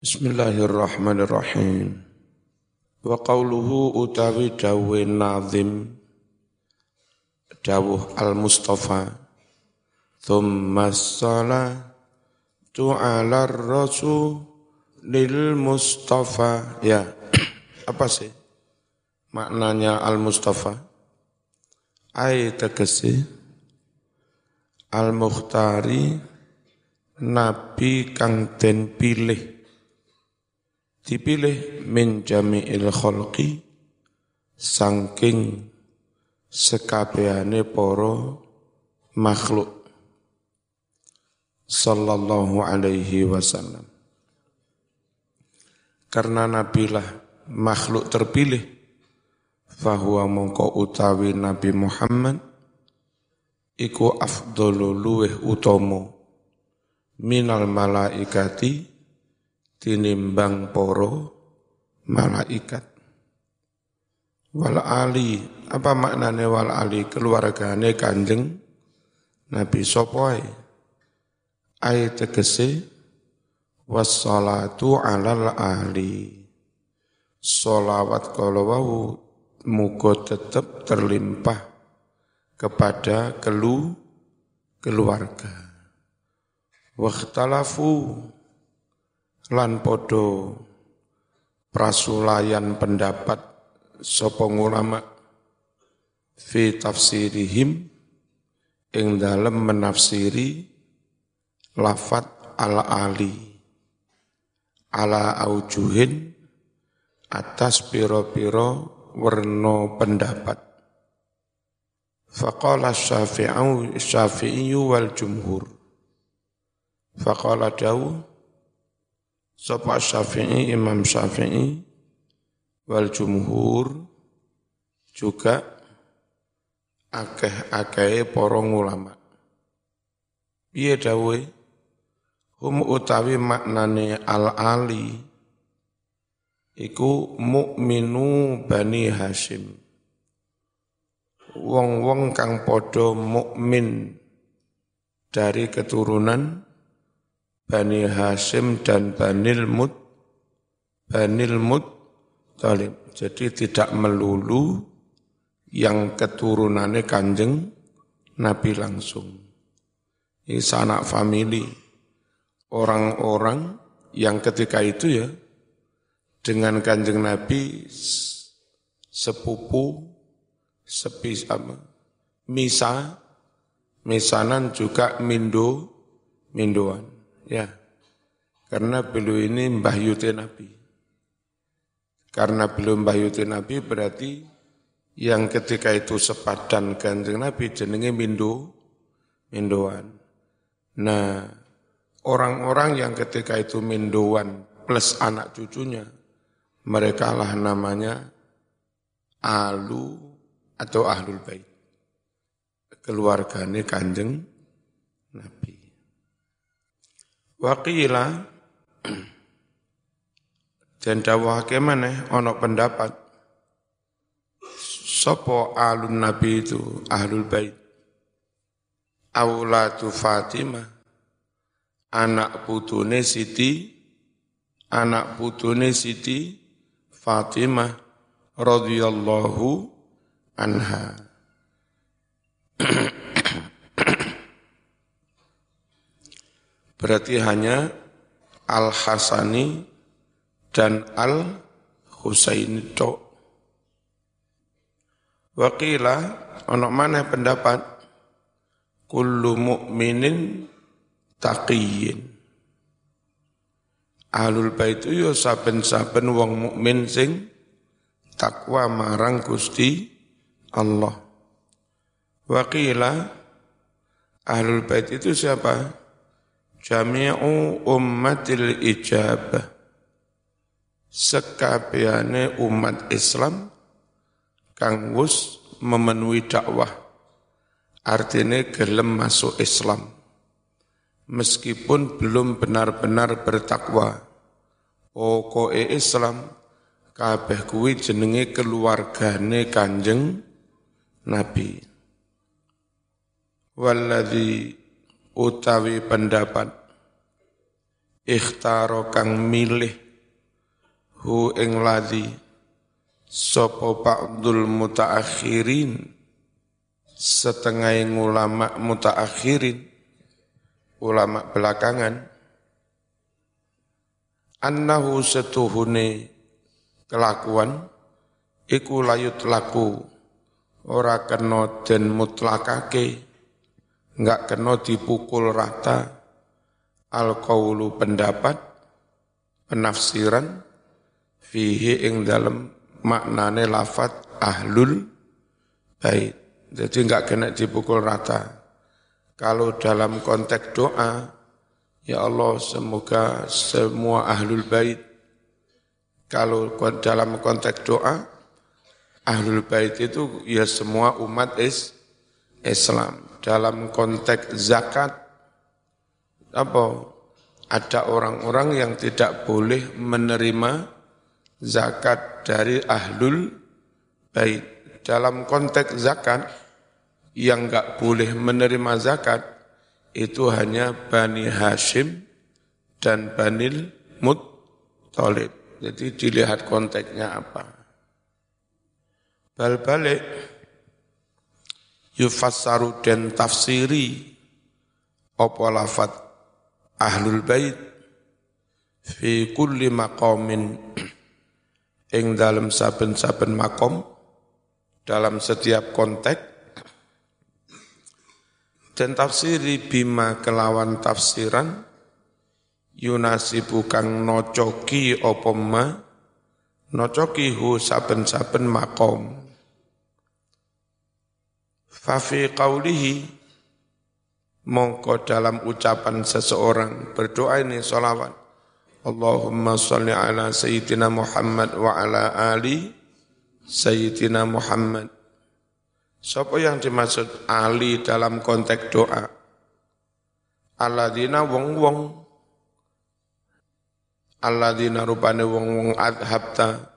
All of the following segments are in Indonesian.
Bismillahirrahmanirrahim. Wa qawluhu utawi dawe nazim dawuh al-Mustafa. Thumma salatu ala rasul lil Mustafa ya apa sih maknanya al-Mustafa? Ay tegesi al-Mukhtari nabi kang den pilih dipilih min jami'il khalqi sangking sekabehane para makhluk. Sallallahu alaihi wasallam. Karena nabilah makhluk terpilih fahuwa mongko utawi Nabi Muhammad iku afdalu luweh utomo minal malaikati tinimbang poro malaikat. Wal ali, apa maknanya wal ali keluargane kanjeng Nabi Sopoy. Ayat tegese wassalatu alal ali. Solawat kalau mugo tetap terlimpah kepada kelu keluarga. Wakhtalafu lan podo prasulayan pendapat sopong ulama fi tafsirihim ing dalem menafsiri lafat ala ali ala aujuhin atas piro-piro werno pendapat. Faqala syafi'i wal jumhur. Faqala dawu Sapa Syafi'i, Imam Syafi'i, wal jumhur juga akeh-akeh porong ulama. Piye dawe? Hum utawi maknane al-ali iku mukminu Bani Hashim. Wong-wong kang podo mukmin dari keturunan Bani Hashim dan Banil Mut, Banil Mut Talib. Jadi tidak melulu yang keturunannya kanjeng Nabi langsung. Ini sanak famili. Orang-orang yang ketika itu ya, dengan kanjeng Nabi sepupu, sepi apa, misa, misanan juga mindo, mindoan. Ya, karena beliau ini Mbah Yuti Nabi. Karena belum Mbah Yuti Nabi berarti yang ketika itu sepadan kanjeng Nabi jenenge Mindo, Mindoan. Nah, orang-orang yang ketika itu Mindoan plus anak cucunya, mereka lah namanya Alu atau Ahlul Bait. Keluarganya kanjeng Nabi. Waqila. Dan dawahake maneh ana pendapat. Sapa alun nabi itu ahlul bait? Aulatu Fatimah. Anak putune Siti. Anak putune Siti Fatimah radhiyallahu anha Berarti hanya Al-Hasani dan Al-Husaini tok. Wakila, ono mana pendapat? Kullu mu'minin taqiyin. Ahlul bait itu ya saben-saben wong mukmin sing takwa marang Gusti Allah. Wakila Ahlul bait itu siapa? Jami'u ummatil ijabah. Sekabiane umat Islam kang wus memenuhi dakwah. Artinya gelem masuk Islam. Meskipun belum benar-benar bertakwa. Pokoke Islam kabeh kuwi jenenge keluargane Kanjeng Nabi. Walladzi utawi pendapat. Ikhtaro kang milih hu ing ladhi sapa ba'dul mutaakhirin setengah ulama mutaakhirin ulama belakangan. Annahu setuhune kelakuan iku layut laku ora kena den mutlakake enggak kena dipukul rata. Al pendapat penafsiran fihi ing dalam maknane lafat ahlul bait. Jadi enggak kena dipukul rata. Kalau dalam konteks doa ya Allah semoga semua ahlul bait. Kalau dalam konteks doa Ahlul Bait itu ya semua umat is Islam. Dalam konteks zakat, apa? Ada orang-orang yang tidak boleh menerima zakat dari Ahlul Bait. Dalam konteks zakat, yang enggak boleh menerima zakat, itu hanya Bani Hashim dan Banil Muttalib. Jadi dilihat konteksnya apa. Bal balik yufassaru dan tafsiri apa lafat ahlul bait fi kulli maqamin ing dalam saben-saben makom dalam setiap konteks. Dan tafsiri bima kelawan tafsiran yunasibu kang nocoki apa ma nocoki hu saben-saben makom Fafi qawlihi mongko dalam ucapan seseorang berdoa ini salawat. Allahumma salli ala Sayyidina Muhammad wa ala ali Sayyidina Muhammad. Siapa yang dimaksud Ali dalam konteks doa? Aladina wong-wong Aladina rupane wong-wong adhabta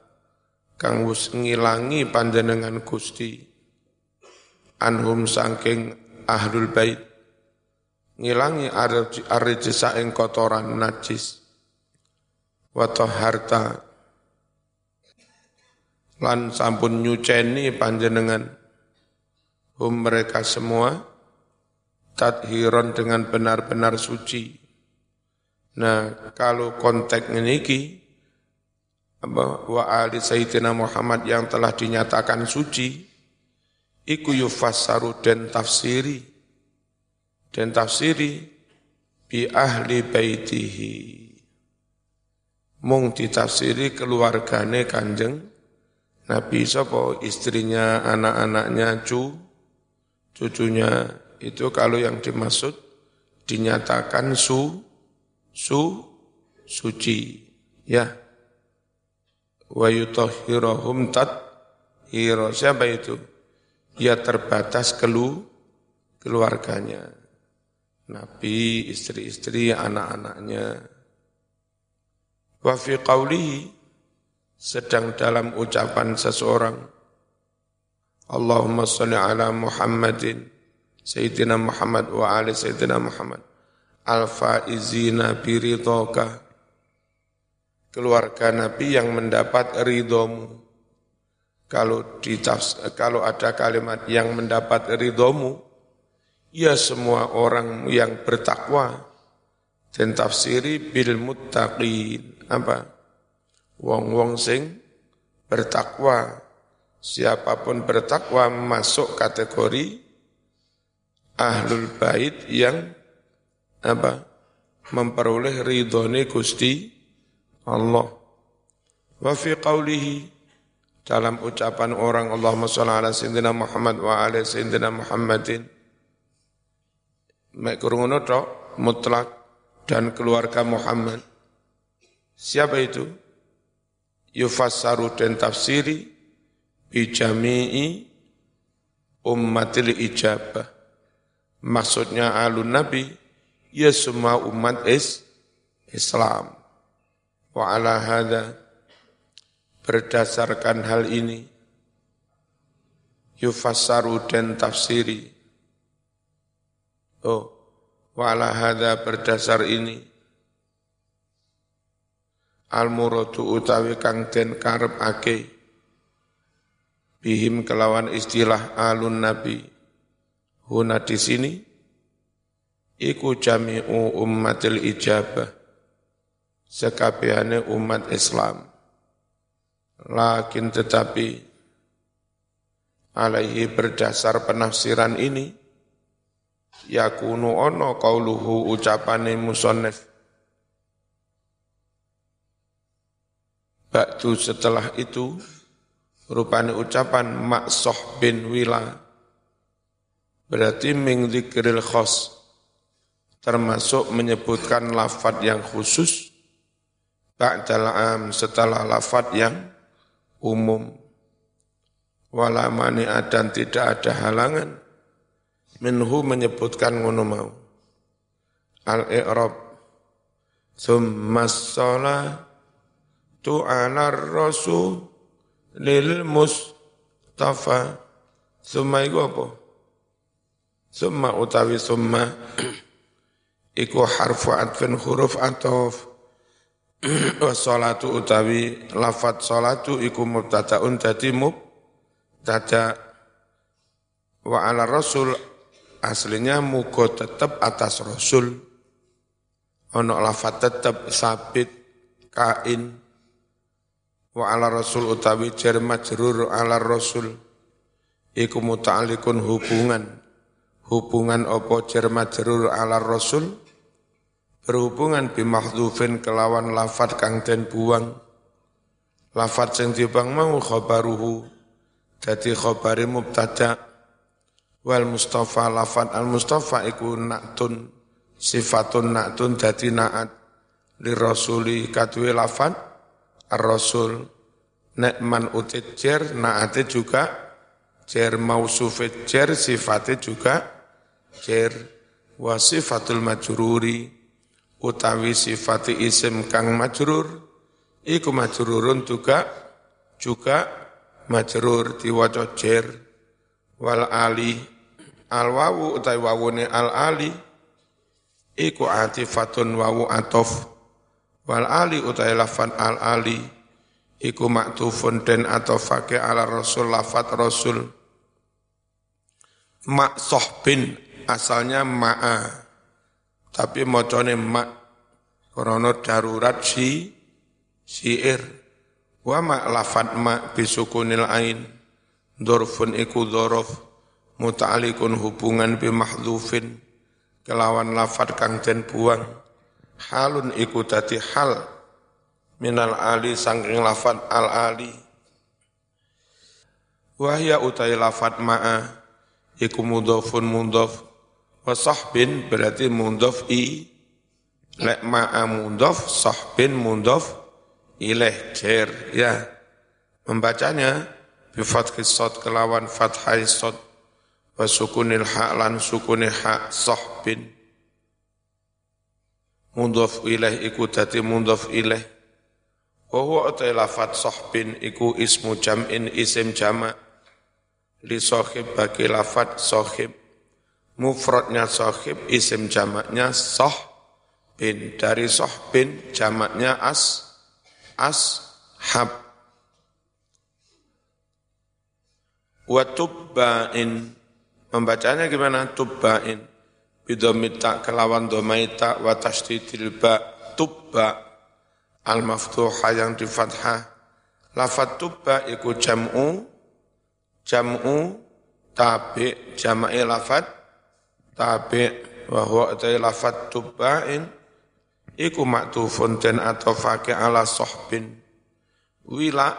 kang ngilangi panjenengan Gusti anhum sangking ahlul bait ngilangi arrijisa ing kotoran najis wa harta lan sampun nyuceni panjenengan hum mereka semua tadhiron dengan benar-benar suci. Nah, kalau konteks ini wa ali Sayyidina Muhammad yang telah dinyatakan suci, iku yufassaru dan tafsiri. Dan tafsiri bi ahli baitihi. Mung ditafsiri keluargane kanjeng Nabi sapa? Istrinya anak-anaknya cu cucunya. Itu kalau yang dimaksud dinyatakan su su suci. Ya. Wa yutahhiruhum tat hiro. Siapa itu ya terbatas kelu keluarganya. Nabi, istri-istri, anak-anaknya. Wa fi qawlihi, sedang dalam ucapan seseorang, Allahumma salli ala Muhammadin, Sayyidina Muhammad wa ali Sayyidina Muhammad, al-faizina biridhoka, keluarga Nabi yang mendapat ridhomu, kalau ditafs, kalau ada kalimat yang mendapat ridhomu, ya semua orang yang bertakwa dan tafsiri bil muttaqin. Apa? Wong-wong sing bertakwa. Siapa pun bertakwa masuk kategori ahlul bait yang apa? Memperoleh ridhone Gusti Allah. Wa fi qawlihi dalam ucapan orang Allahumma sholli ala sayyidina Muhammad wa ala sayyidina Muhammadin. Mek mutlak dan keluarga Muhammad. Siapa itu? Yufassaru dan tafsiri bijami'i ummatil ijabah. Maksudnya alun nabi ya semua umat is Islam. Wa ala hadha Berdasarkan hal ini, yufassaru dan tafsiri. Oh, wa'ala hadha berdasar ini, al muradu utawi kang den ake bihim kelawan istilah alun nabi huna di sini iku jami'u ummatil ijabah sekabehane umat Islam lakin tetapi alaihi berdasar penafsiran ini yakunu ono qauluhu ucapane musannif Ba'du setelah itu rupanya ucapan maksoh bin wila berarti ming dzikril khos termasuk menyebutkan lafad yang khusus ba'dal am setelah lafad yang umum. Wala mani'a dan tidak ada halangan. Minhu menyebutkan ngono mau. Al-i'rab. Thumma tu ala rasul lil mustafa. Summa iku apa? Summa utawi summa iku harfu atfin huruf atof wa salatu utawi lafat salatu iku mubtadaun dadi mubtada wa ala rasul aslinya mugo tetap atas rasul. Ono lafat tetap sabit kain wa ala rasul utawi jar majrur ala rasul. Iku muta'alliqun hubungan. Hubungan apa jar majrur ala rasul berhubungan bimahdhufin kelawan lafat kang den buang. Lafat sing dibang mau khabaruhu dadi khabari mubtada. Wal mustafa lafat al mustafa iku na'tun sifatun na'tun dadi na'at. Li rasuli katwe lafat Ar-Rasul. Nek man utit jer naate juga jer. Mausufit jer sifatnya juga jer. Wasifatul majruri utawi sifati isim kang majrur iku majrurun juga juga majrur diwaca jer wal ali al wawu utawi wawune al ali iku atifatun wawu atof Wal ali utai lafan al ali iku maktufun den atau fakih ala rasul lafat rasul. Mak sohbin asalnya ma'a tapi mocone mak krono darurat si siir. Wa ma lafat ma bisukunil ain. Dorfun iku dorof muta'alikun hubungan bimahdufin. Kelawan lafat kang den buang. Halun iku dadi hal minal ali sangking lafat al ali. Wahya utai lafat ma'a iku mudhofun mudhof wa sahbin berarti mudhof i. Lek ma'a mudhof sahbin mudhof ilaih jer ya. Membacanya bifathis sad kelawan fathai sad wa sukunil ha lan sukunil ha sahbin. Mundhaf ilaih iku dadi mundhaf ilaih. Wa utai lafat sahbin iku ismu jam'in isim jama' li sahib bagi lafat sahib mufradnya sahib isim jamaknya sah bin dari bin jamaknya as as hab. Wa tubba'in. Membacanya gimana? Tubba'in. Bidomita kelawan domaita wa tasdidil ba tubba. Al maftuha yang di fathah lafat tubba iku jam'u jam'u tabi jama'i lafat tabi wa huwa lafat tubba'in. Iku maktufun den atau fakih ala sohbin. Wila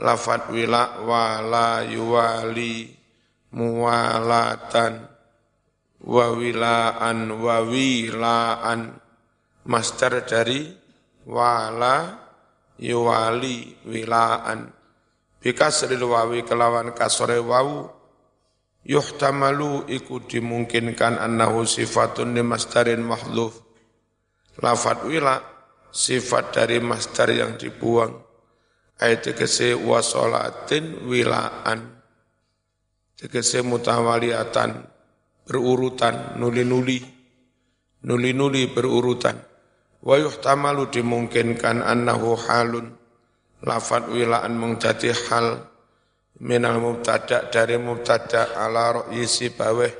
lafat wila wala yuwali muwalatan. Wawilaan wawilaan master dari wala yuwali wilaan. Bikasril wawi kelawan kasore wawu yuhtamalu iku dimungkinkan annahu sifatun di masterin mahdhuf lafat wila sifat dari master yang dibuang. Ayat tegese wasolatin wilaan. Tegese mutawaliatan berurutan, nuli-nuli, nuli-nuli berurutan. wa yuhtamalu dimungkinkan annahu halun. Lafat wilaan menjadi hal minal mubtada dari mubtada ala ra'yi si baweh.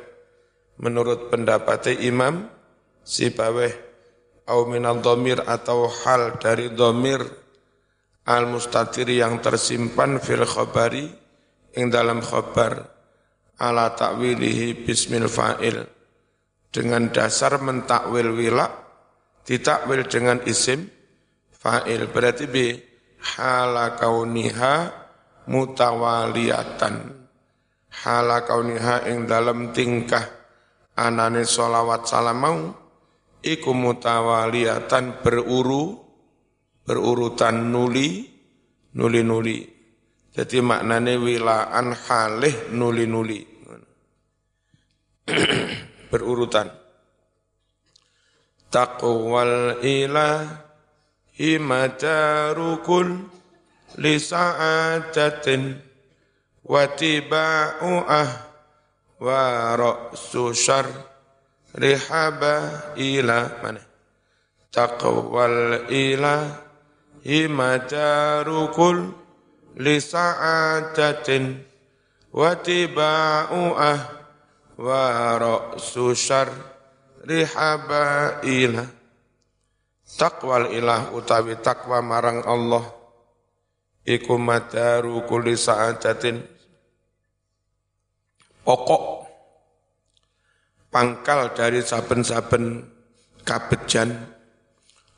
Menurut pendapat imam si baweh au minal domir atau hal dari domir al mustatir yang tersimpan fil khabari ing dalam khabar ala takwilihi bismil fa'il. Dengan dasar mentakwil wila ditakwil dengan isim fa'il. Berarti bi hala kauniha mutawaliyatan. Hala kauniha ing dalam tingkah anane solawat salam mau iku mutawaliyatan beruru berurutan nuli nuli nuli jadi maknane wilaan halih nuli nuli berurutan. Taqwal ilahi madarukul li sa'adatin wa tiba'u ah wa ra'su syar rihaba ila mana? Taqwal ilahi madarukul li sa'adatin wa tiba'u ah wa ra'su syar rihaba ila taqwal ilah utawi takwa marang Allah iku madaru kulli sa'adatin. Pokok pangkal dari saben-saben kabejan.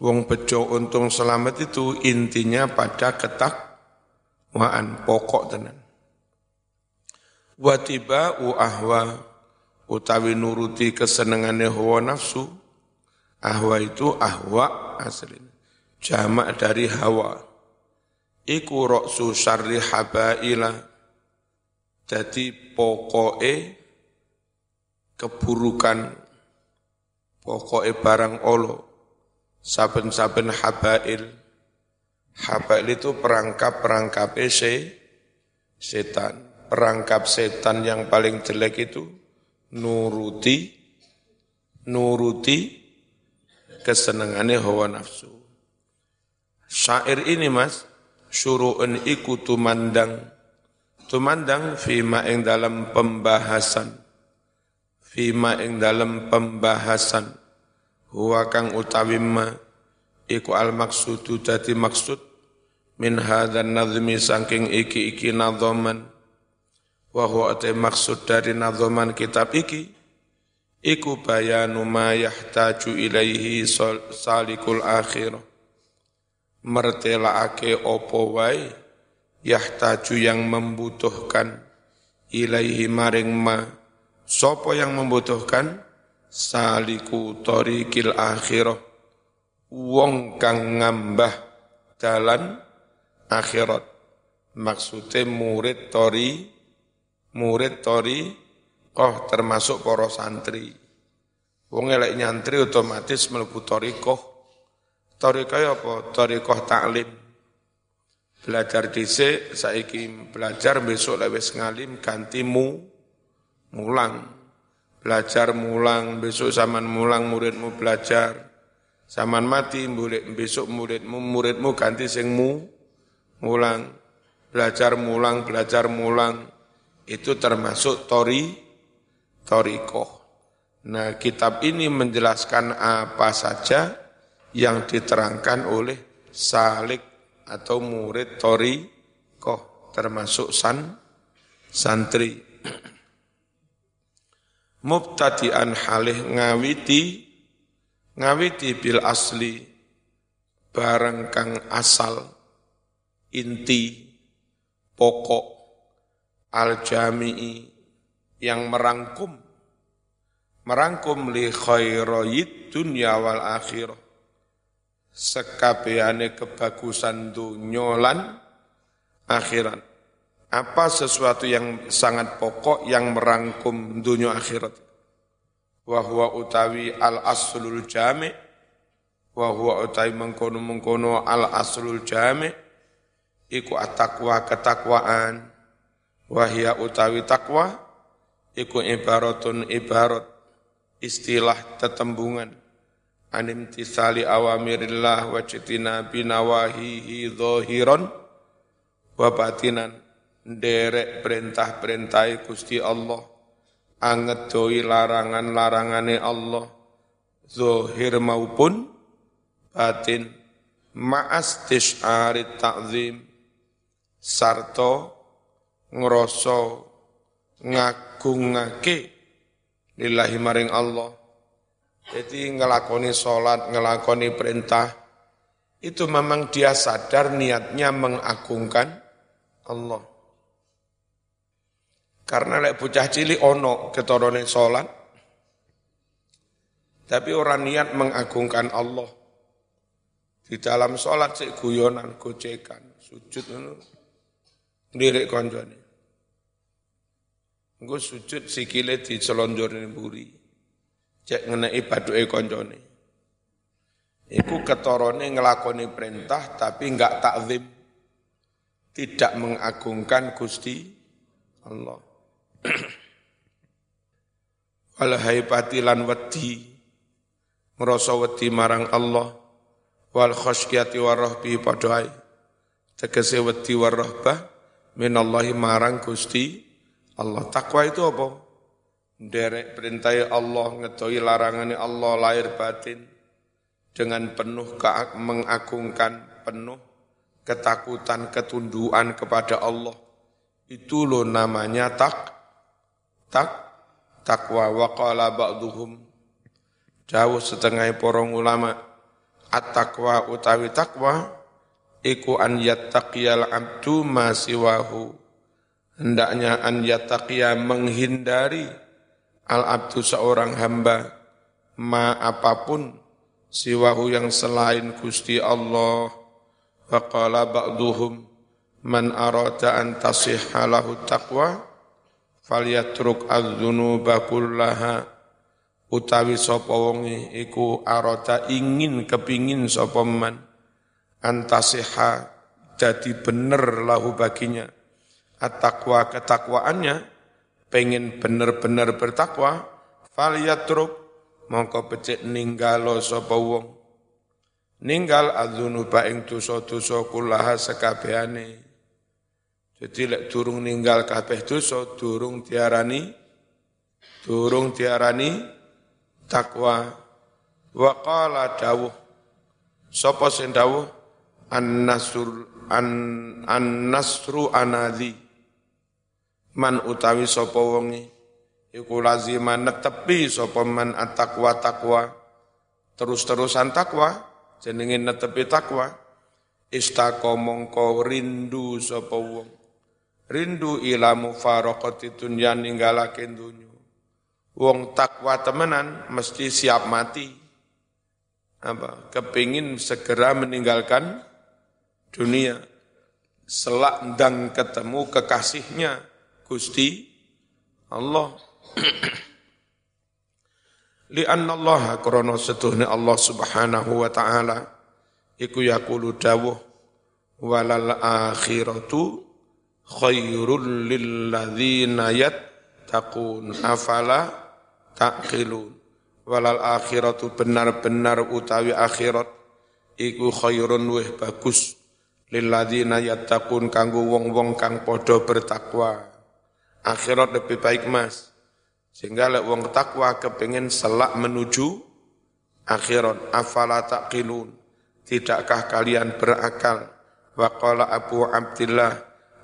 Wong bejo untung selamat itu intinya pada ketak waan pokok tenan. Watiba ahwa utawi nuruti kesenengane hawa nafsu. Ahwa itu ahwa asli. Jamak dari hawa iku roksu syarri habaila. Jadi pokoke keburukan pokoke barang olo. Saben-saben habail. Habail itu perangkap-perangkap se setan. Perangkap setan yang paling jelek itu nuruti nuruti kesenangannya hawa nafsu. Syair ini mas syuru'un iku tumandang. Tumandang fima ing dalam pembahasan. Fima ing dalam pembahasan. Huwa kang utawi ma. Iku al maksudu dadi maksud. Min hadzal nazmi saking iki-iki nadhaman wa huwa maksud dari nadhaman kitab iki. Iku bayanu ma yahtaju ilaihi salikul akhirah mertelaake opo wae? Yahtaju yang membutuhkan ilaihi maring ma. Sopo yang membutuhkan? Saliku torikil akhirah. Wong kang ngambah dalan akhirat. Maksudnya murid tori murid tori koh termasuk poro santri. Wong elek nyantri otomatis mlebu tori Torikoh apa? Torikoh taklim. Belajar dhisik, saiki belajar besok lewes ngalim gantimu mulang. Belajar mulang, besok zaman mulang muridmu belajar. Zaman mati besok muridmu muridmu ganti singmu mulang. Belajar mulang, belajar mulang. Itu termasuk tori torikoh. Nah, kitab ini menjelaskan apa saja yang diterangkan oleh salik atau murid tori koh termasuk san santri. Mubtadi'an halih ngawiti ngawiti bil asli barang kang asal inti pokok al jami'i yang merangkum merangkum li khairayid dunya wal akhirah sekabehane kebagusan dunya lan akhirat. Apa sesuatu yang sangat pokok yang merangkum dunia akhirat? Wahwa utawi al aslul jami' wahwa utawi mengkono mengkono al aslul jami' iku atakwa ketakwaan wahya utawi takwa iku ibaratun ibarat istilah tetembungan anim tisali awamirillah wa citina binawahihi zahiran wa batinan. Derek perintah-perintah Gusti Allah. Angedoi larangan-larangane Allah. Zahir maupun batin. Ma'as tish'ari ta'zim. Sarto ngroso ngagungake lillahi maring Allah jadi ngelakoni sholat, ngelakoni perintah, itu memang dia sadar niatnya mengagungkan Allah. Karena lek bocah cilik ono ketorone sholat, tapi orang niat mengagungkan Allah. Di dalam sholat sik guyonan, gocekan, sujud. Ndirik konjone. Engko sujud sikile dicelonjorne mburi cek ngenai baduke koncone. Iku ketorone ngelakoni perintah tapi enggak takzim. Tidak mengagungkan Gusti Allah. Wal haibatilan wedi ngrasa wedi marang Allah wal khasyati warahbi padha tegese wedi warahbah minallahi marang Gusti Allah. Takwa itu apa? Derek perintah Allah, ngedoi larangannya Allah lahir batin dengan penuh mengagungkan, penuh ketakutan, ketunduan kepada Allah. Itu loh namanya tak, tak, takwa. Wa qala ba'duhum, jauh setengah porong ulama, at-takwa utawi takwa, iku an yattaqiyal abdu ma siwahu. Hendaknya an yattaqiya menghindari al-abdu seorang hamba ma apa pun siwahu yang selain Gusti Allah. Wa qala ba'duhum man arada an tasihha lahu taqwa falyatruk adz-dzunuba kullaha. Utawi sapa wonge iku arada ingin kepingin sapa man antasiha jadi bener lahu baginya. At-taqwa ketakwaannya pengen bener-bener bertakwa, falyatruk mongko becik ninggalo sapa wong. Ninggal adzunuba ing dosa-dosa kullaha sekabehane. Jadi lek durung ninggal kabeh dosa, durung diarani durung diarani takwa. Wa qala dawuh sapa sing dawuh an-nasr an an-nasru anadhi man utawi sapa wonge iku laziman netepi sapa man at-taqwa takwa terus-terusan takwa jenenge netepi takwa istaqo mongko rindu sapa wong. Rindu ila mufaraqati dunya ninggalake dunyo wong takwa temenan mesti siap mati. Apa? Kepingin segera meninggalkan dunia. Selak ndang ketemu kekasihnya Gusti Allah. Lianna Allah krana setuhne Allah Subhanahu wa taala iku yaqulu dawuh walal akhiratu khairul lil ladzina yattaqun afala taqilun? Walal akhiratu benar-benar utawi akhirat iku khairun weh bagus. Lil ladzina yattaqun kanggo wong-wong kang padha bertakwa akhirat lebih baik mas. Sehingga lek wong takwa kepingin selak menuju akhirat. Afala taqilun. Tidakkah kalian berakal? Wa qala Abu Abdillah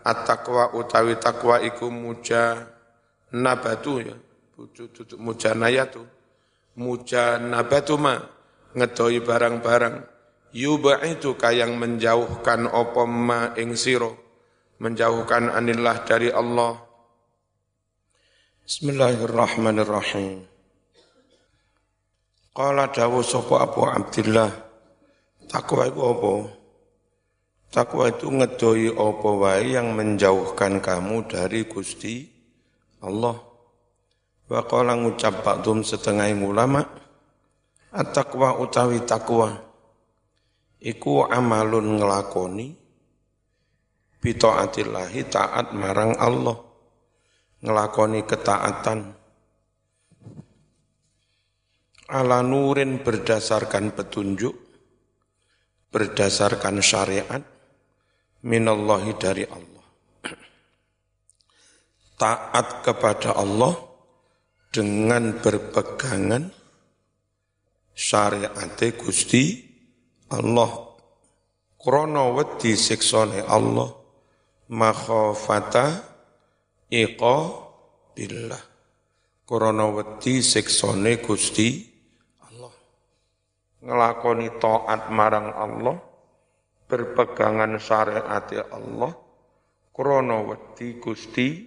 at-taqwa utawi takwa iku muja nabatu ya. Tutup muja nayatu. Muja nabatu ma. Ngedoi barang-barang. itu kayang menjauhkan opoma ing siro. Menjauhkan anillah dari Allah Bismillahirrahmanirrahim. Qala dawu sapa Abu Abdillah. Takwa itu apa? Takwa itu ngedoi apa wae yang menjauhkan kamu dari Gusti Allah. Wa qala ngucap ba'dum setengah ulama at-taqwa utawi takwa iku amalun ngelakoni bitaatillahi taat marang Allah ngelakoni ketaatan ala nurin berdasarkan petunjuk, berdasarkan syariat, minallahi dari Allah. Taat kepada Allah dengan berpegangan syariat Gusti Allah. Krono wedi siksone Allah makhafata iqa billah. Krono wedi siksone Gusti Allah. Ngelakoni taat marang Allah, berpegangan syariat Allah, krono wedi Gusti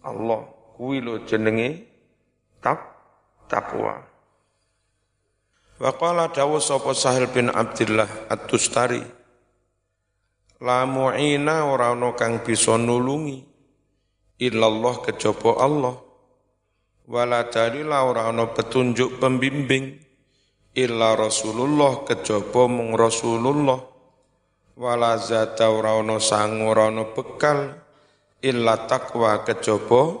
Allah. Kuwi lho jenenge tak takwa. Wa qala dawu sapa Sahil bin Abdullah At-Tustari La mu'ina ora ana kang bisa nulungi illallah kejaba Allah. Wala dalila ora ana petunjuk pembimbing. Illa Rasulullah kejaba mung Rasulullah. Wala zata ora ana sang ora bekal. Illa takwa kejaba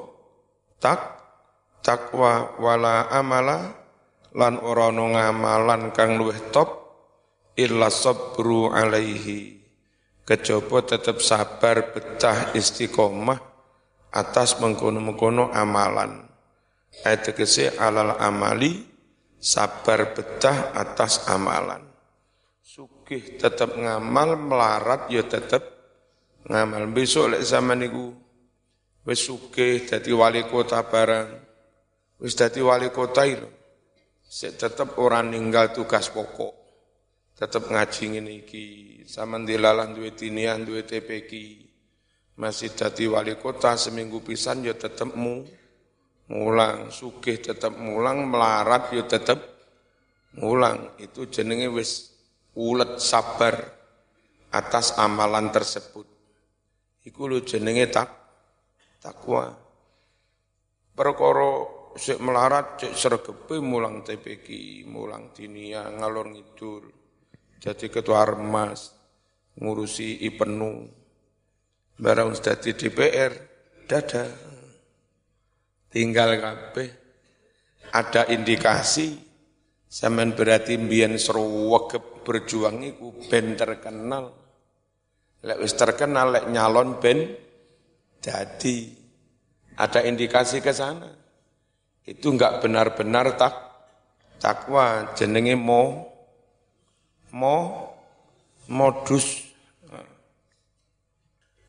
tak takwa wala amala. Lan ora ana ngamalan kang luwih top. Illa sabru alaihi. Kejaba tetap sabar betah istiqomah atas mengkono-mengkono amalan. Ayat tegese alal amali sabar betah atas amalan. Sugih tetap ngamal, melarat ya tetap ngamal. Besok lek zaman niku wis sugih dadi wali kota barang. Wis dadi wali kota itu. Tetap orang ninggal tugas pokok tetap ngaji ngene iki sama dilalah duwe tinian duwe TPQ masih dadi wali kota seminggu pisan ya tetep mu mulang. Sugih tetep mulang melarat ya tetep mulang. Itu jenenge wis ulet sabar atas amalan tersebut. Iku lho jenenge tak takwa. Perkara sik melarat cek sregepe mulang TPQ mulang dinia ngalor ngidul jadi ketua remas, ngurusi IPENU, barang di DPR, dada. Tinggal kabeh ada indikasi Zaman berarti mbiyen seruweg berjuang iku ben terkenal. Lek wis terkenal lek nyalon ben jadi ada indikasi ke sana. Itu enggak benar-benar tak takwa jenenge mau mo modus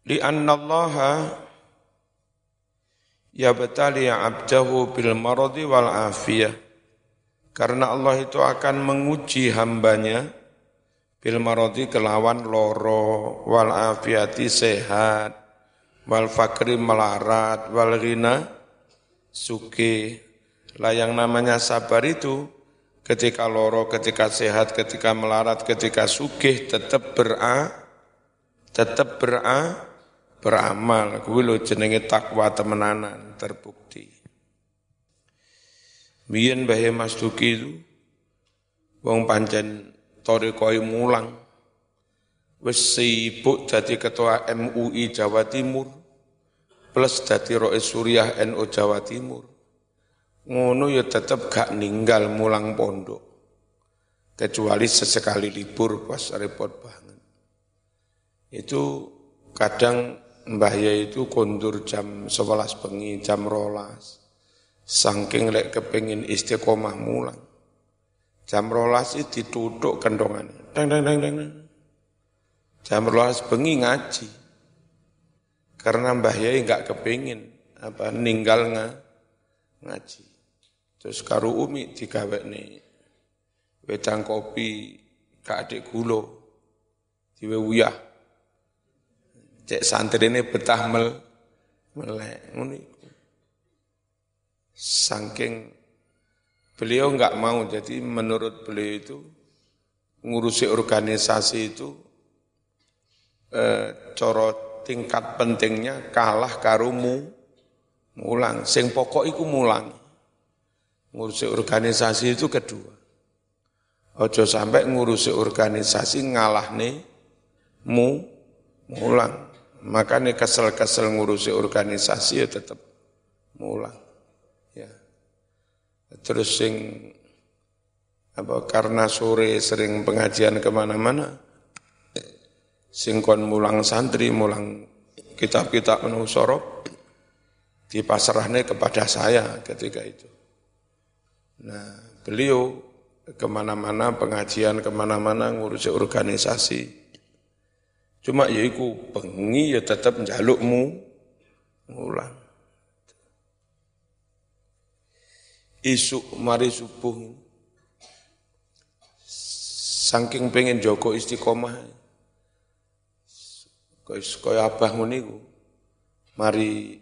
li annallaha yabtali abdahu bil maradi wal afiyah. Karena Allah itu akan menguji hambanya bil maradi kelawan loro wal afiyati sehat wal fakri melarat wal ghina suki. Lah yang namanya sabar itu ketika loro, ketika sehat, ketika melarat, ketika sugih tetap bera tetap bera beramal. Kuwi lho jenenge takwa temenanan terbukti. Biyen Mbah Mas Duki itu wong pancen torikoi mulang wis sibuk jadi ketua MUI Jawa Timur plus jadi Rois Suriah NU Jawa Timur ngono ya tetap gak ninggal mulang pondok. Kecuali sesekali libur pas repot banget. Itu kadang Mbah Ya itu kondur jam 11 bengi, jam rolas. Saking lek kepengin istiqomah mulang. Jam rolas itu ditutup kendongan. Dang, dang, dang, dang. Jam rolas bengi ngaji. Karena Mbah Yai enggak kepingin apa ninggal ngaji. Terus karo umi digawekne wedang kopi ka adik gulo diwe Cek santrine betah mel melek Saking beliau enggak mau jadi menurut beliau itu ngurusi organisasi itu eh, coro tingkat pentingnya kalah karumu mulang sing pokok iku mulang Ngurusi organisasi itu kedua. Ojo sampai ngurusi organisasi ngalah nih mu mulang. Makanya kesel-kesel ngurusi organisasi ya tetap mulang. Ya. Terus sing apa karena sore sering pengajian ke mana-mana, singkon mulang santri, mulang kitab-kitab sorok, dipasrahnya kepada saya ketika itu. Nah, beliau ke mana-mana pengajian ke mana-mana ngurusi organisasi. Cuma ya iku bengi ya tetap jalukmu ngulang. Isuk mari subuh. Saking pengen Joko istiqomah. Kaya abah niku mari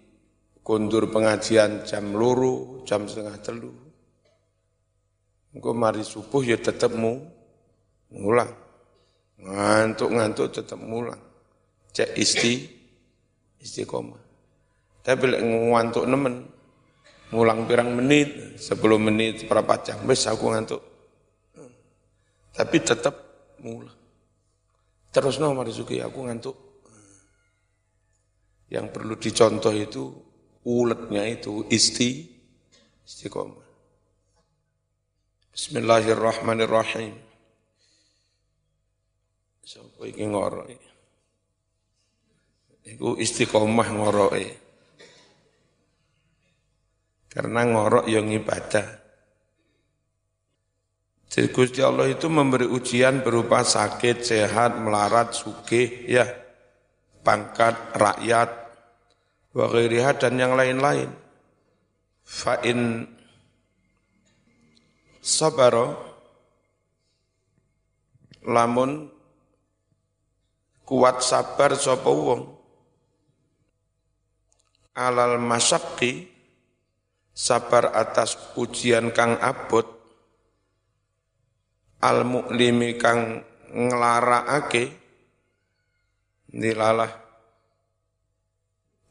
kundur pengajian jam luru jam setengah telu. Engko mari subuh ya tetap mu ngulang ngantuk-ngantuk tetap mulang cek isti istiqomah tapi lek ngantuk nemen ngulang pirang menit, 10 menit, berapa jam, wis aku ngantuk. Tapi tetap mulang. Terus no Marisuki, aku ngantuk. Yang perlu dicontoh itu uletnya itu isti istiqomah. Bismillahirrahmanirrahim. Sapa iki ngorok? Iku istiqomah ngoroke. Karena ngorok yang ibadah. Jadi Gusti Allah itu memberi ujian berupa sakit, sehat, melarat, sugih, ya, pangkat, rakyat, wa dan yang lain-lain. Fa'in sabaro lamun kuat sabar sapa wong? Alal masyaqi sabar atas ujian kang abot. Al muklimi kang ngelaraake nilalah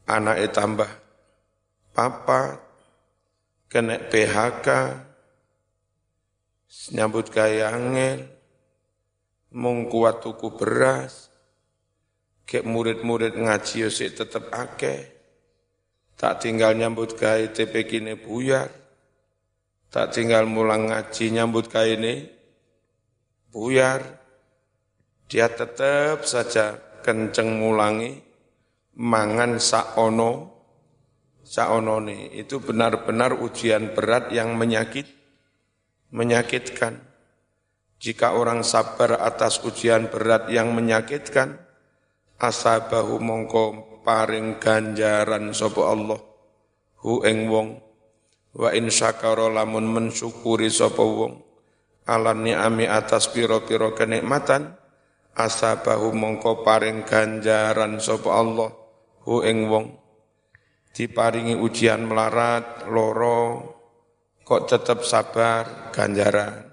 anak tambah papa kena PHK nyambut gaya angel mung kuat tuku beras kek murid-murid ngaji yo tetep akeh Tak tinggal nyambut gawe TP kini buyar. Tak tinggal mulang ngaji nyambut gawe ini buyar. Dia tetap saja kenceng mulangi mangan saono saono nih itu benar-benar ujian berat yang menyakit menyakitkan. Jika orang sabar atas ujian berat yang menyakitkan, asabahu mongko paring ganjaran sapa Allah. Hu ing wong. Wa in syakara lamun mensyukuri sapa wong. Ala ni'ami atas pira-pira kenikmatan asabahu mongko paring ganjaran sapa Allah. Hu ing wong. Diparingi ujian melarat loro kok tetap sabar ganjaran.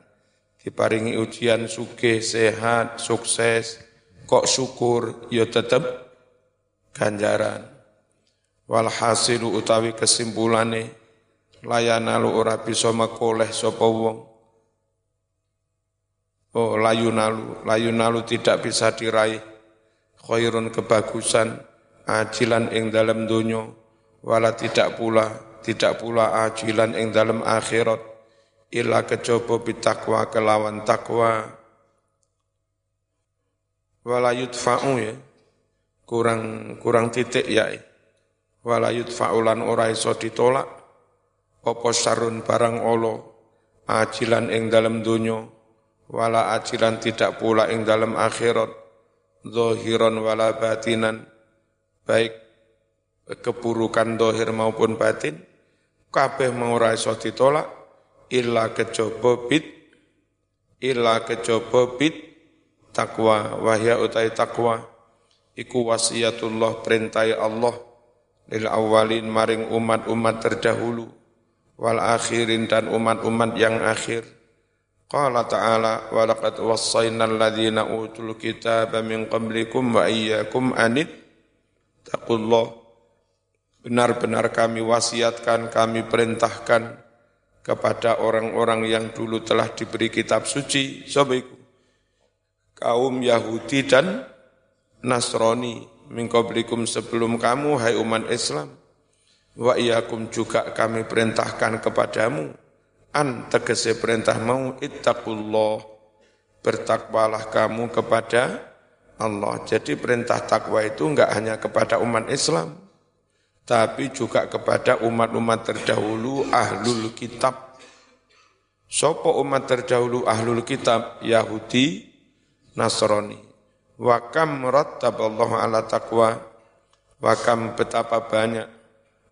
Diparingi ujian sugih sehat sukses kok syukur? Ya tetap ganjaran. Walhasilu utawi kesimpulane layanalu ora bisa mekoleh sapa wong. Oh layunalu, layunalu tidak bisa diraih. Khairun kebagusan ajilan ing dalam dunya wala tidak pula tidak pula ajilan ing dalam akhirat. Illa kejaba bitakwa kelawan takwa wala yudfa'u ya. Kurang kurang titik ya. Walayut faulan ora iso ditolak. Apa sarun barang olo ajilan ing dalam dunyo wala ajilan tidak pula ing dalam akhirat. Zohiron wala batinan. Baik keburukan dohir maupun batin kabeh mau ora iso ditolak. Illa kejaba bit illa kejaba bit takwa wahya utai takwa iku wasiatullah perintai Allah. Lil awalin maring umat-umat terdahulu. Wal akhirin dan umat-umat yang akhir. Qala ta'ala wa laqad wassayna alladhina utul kitaba min qablikum wa iyyakum anit taqullah. Benar-benar kami wasiatkan kami perintahkan kepada orang-orang yang dulu telah diberi kitab suci sobiku kaum Yahudi dan Nasrani mingkoblikum sebelum kamu hai umat Islam wa iyakum juga kami perintahkan kepadamu an tegese perintah mau ittaqullah bertakwalah kamu kepada Allah. Jadi perintah takwa itu enggak hanya kepada umat Islam, tapi juga kepada umat-umat terdahulu ahlul kitab. Sopo umat terdahulu ahlul kitab Yahudi, Nasrani. Wa kam rattaballahu ala taqwa. Wa kam betapa banyak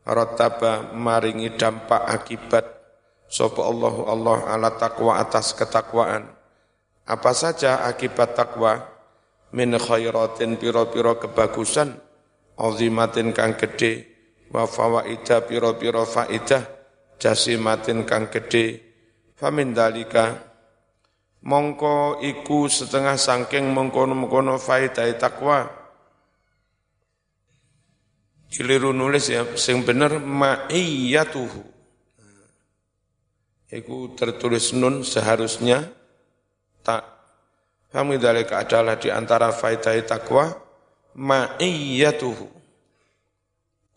rattaba maringi dampak akibat Sopo Allahu Allah ala takwa atas ketakwaan. Apa saja akibat takwa? Min khairatin piro-piro kebagusan, azimatin kang gede, wa fawaida piro-piro faidah, jasimatin kang gede, famin dalika, mongko iku setengah sangking mengkono-mengkono faidah takwa, keliru nulis ya, sing bener ma'iyatuhu Iku tertulis nun seharusnya tak. Kami dalika adalah di antara faidah takwa ma'iyatuhu.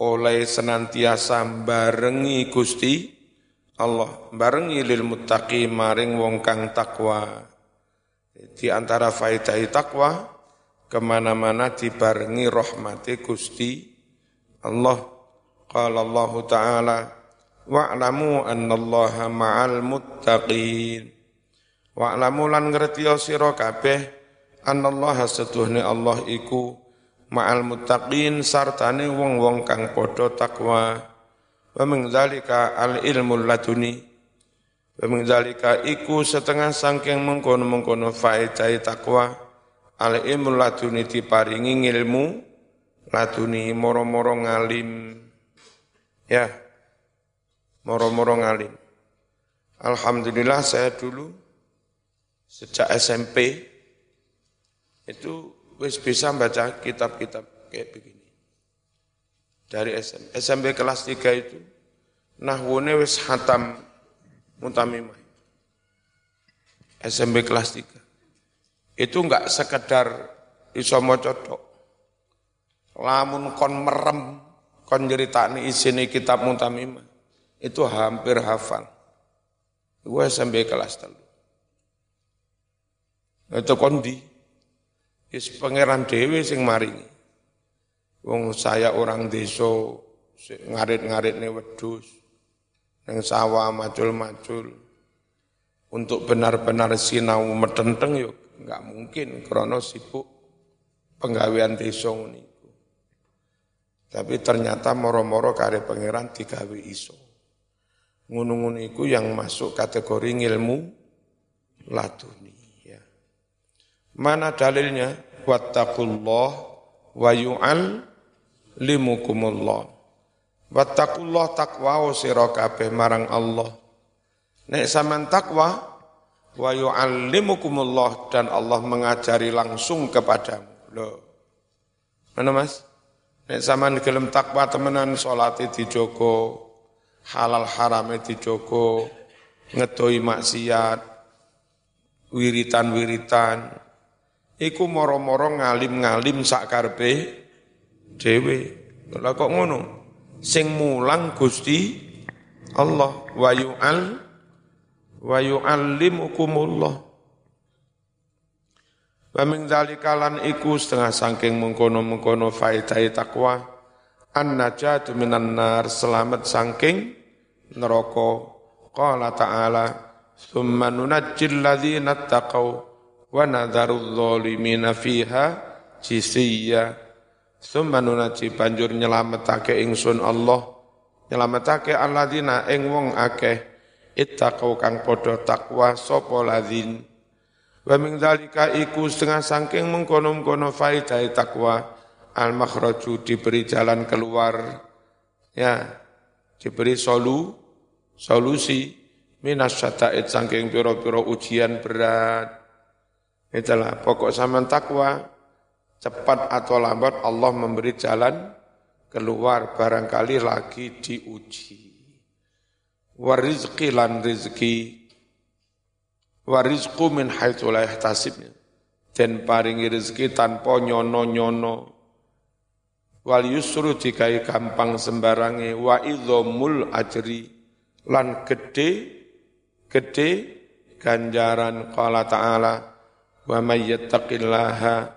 Oleh senantiasa barengi Gusti Allah, barengi lil muttaqi maring wong kang takwa. Di antara faidah takwa ke mana-mana dibarengi rahmati Gusti Allah. Qala Allah Ta'ala wa'lamu annallaha ma'al muttaqin wa'lamu lan ngerti sira kabeh annallaha setuhne Allah iku ma'al muttaqin sartane wong-wong kang padha takwa wa min al ilmu laduni wa min zalika iku setengah sangking mengkono-mengkono faedah takwa al ilmu laduni diparingi ilmu laduni moro-moro ngalim ya moro-moro ngalim. Alhamdulillah saya dulu sejak SMP itu wis bisa baca kitab-kitab kayak begini. Dari SMP, SMP kelas 3 itu nahwune wis hatam mutamimah. SMP kelas 3. Itu enggak sekedar iso maca. Lamun kon merem kon nyeritani isine kitab mutamimah itu hampir hafal. Gue sampai kelas telu. Itu kondi. Is pangeran dewi sing maringi. Wong saya orang desa ngarit-ngarit nih wedus. Yang sawah macul-macul. Untuk benar-benar sinau metenteng yuk nggak mungkin krono sibuk penggawean desa niku. Tapi ternyata moro-moro kare pangeran digawe iso. Ngunung-ngunung itu yang masuk kategori ilmu laduni. Ya. Mana dalilnya? Wattaqullah wa yu'al limukumullah. Wattaqullah takwa sira kabeh marang Allah. Nek sampean takwa wa yu'allimukumullah dan Allah mengajari langsung kepadamu. Loh. Mana Mas? Nek sampean gelem takwa temenan salat dijogo, halal harame dijogo, ngedoi maksiat, wiritan-wiritan, iku moro-moro ngalim-ngalim sak dhewe. Lah kok ngono? Sing mulang Gusti Allah wa yu'al wa yu'allimukumullah. Wa min dzalika lan iku setengah saking mengkono-mengkono faedah takwa an najatu minan nar selamat saking neraka. Qala ta'ala, "Tsumma nunajjil ladzina taqaw wa nadharul zalimina fiha jisiyya." Tsumma nunajji banjur nyelametake ingsun Allah, nyelametake alladzina ing wong akeh. Ittaqau kang padha takwa sapa ladzin. Wa min iku setengah saking mengkono-mengkono faidah takwa al makhraju diberi jalan keluar. Ya diberi solu solusi. Minas syata'id saking piro-piro ujian berat. Itulah pokok sama takwa, cepat atau lambat Allah memberi jalan keluar barangkali lagi diuji. Warizki lan rizki, warizku min haitsu la dan paringi rezeki tanpa nyono-nyono. Wal yusru dikai gampang sembarangi. Wa idhamul ajri. Lan gede gede ganjaran. Qala ta'ala wa may yattaqillaha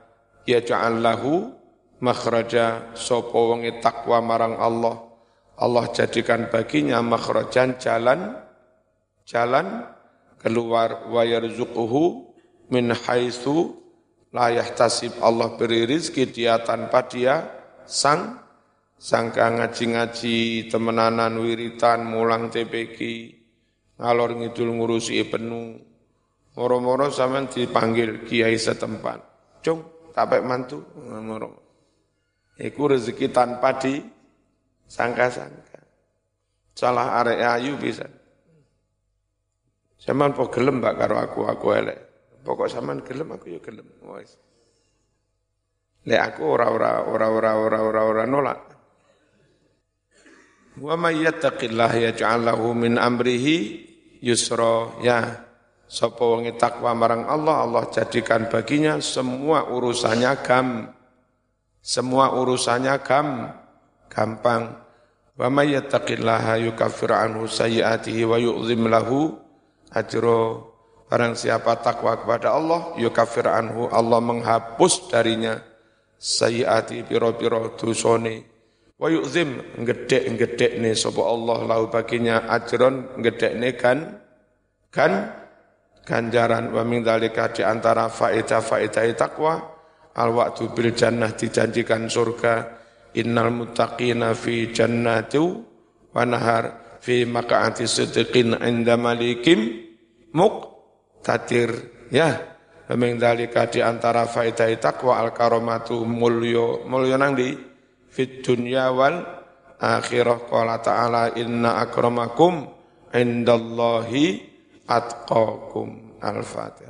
yaj'al lahu makhraja. Sapa wong takwa marang Allah. Allah jadikan baginya makhrajan jalan jalan keluar. Wa yarzuquhu min haitsu la yahtasib. Allah beri rizki dia tanpa dia sang sangka ngaji-ngaji temenanan wiritan mulang TPQ ngalor ngidul ngurusi penuh. Moro-moro sampean dipanggil kiai setempat. Cung tapek mantu Iku rezeki tanpa di sangka-sangka. Salah arek ayu bisa. Zaman po gelem mbak karo aku, aku elek. Pokok zaman gelem aku ya gelem. Wes. Le aku ora ora ora ora ora ora ora nolak. Wa may yattaqillah yaj'al lahu min amrihi yusra. Ya, sapa wong takwa marang Allah, Allah jadikan baginya semua urusannya gam semua urusannya gam, gampang. Wa may yattaqillaha yukaffir anhu sayyi'atihi wa yu'zim lahu ajro. Barang siapa takwa kepada Allah, yukaffir anhu, Allah menghapus darinya sayyi'ati piro-piro dusone. Wa yu'zim, ngedek-ngedek nih sapa Allah lahu baginya ajron, ngedek nih kan, kan, ganjaran wa min dalika di antara faedah-faedah takwa al waktu bil jannah dijanjikan surga innal muttaqina fi jannatu wa nahar fi maq'ati sidqin inda malikim muqtadir ya. Memang dalika di antara faedah takwa al karomatu mulyo mulyo nang di fit dunya wal akhirah. Qala ta'ala inna akramakum indallahi atqakum al-fatihah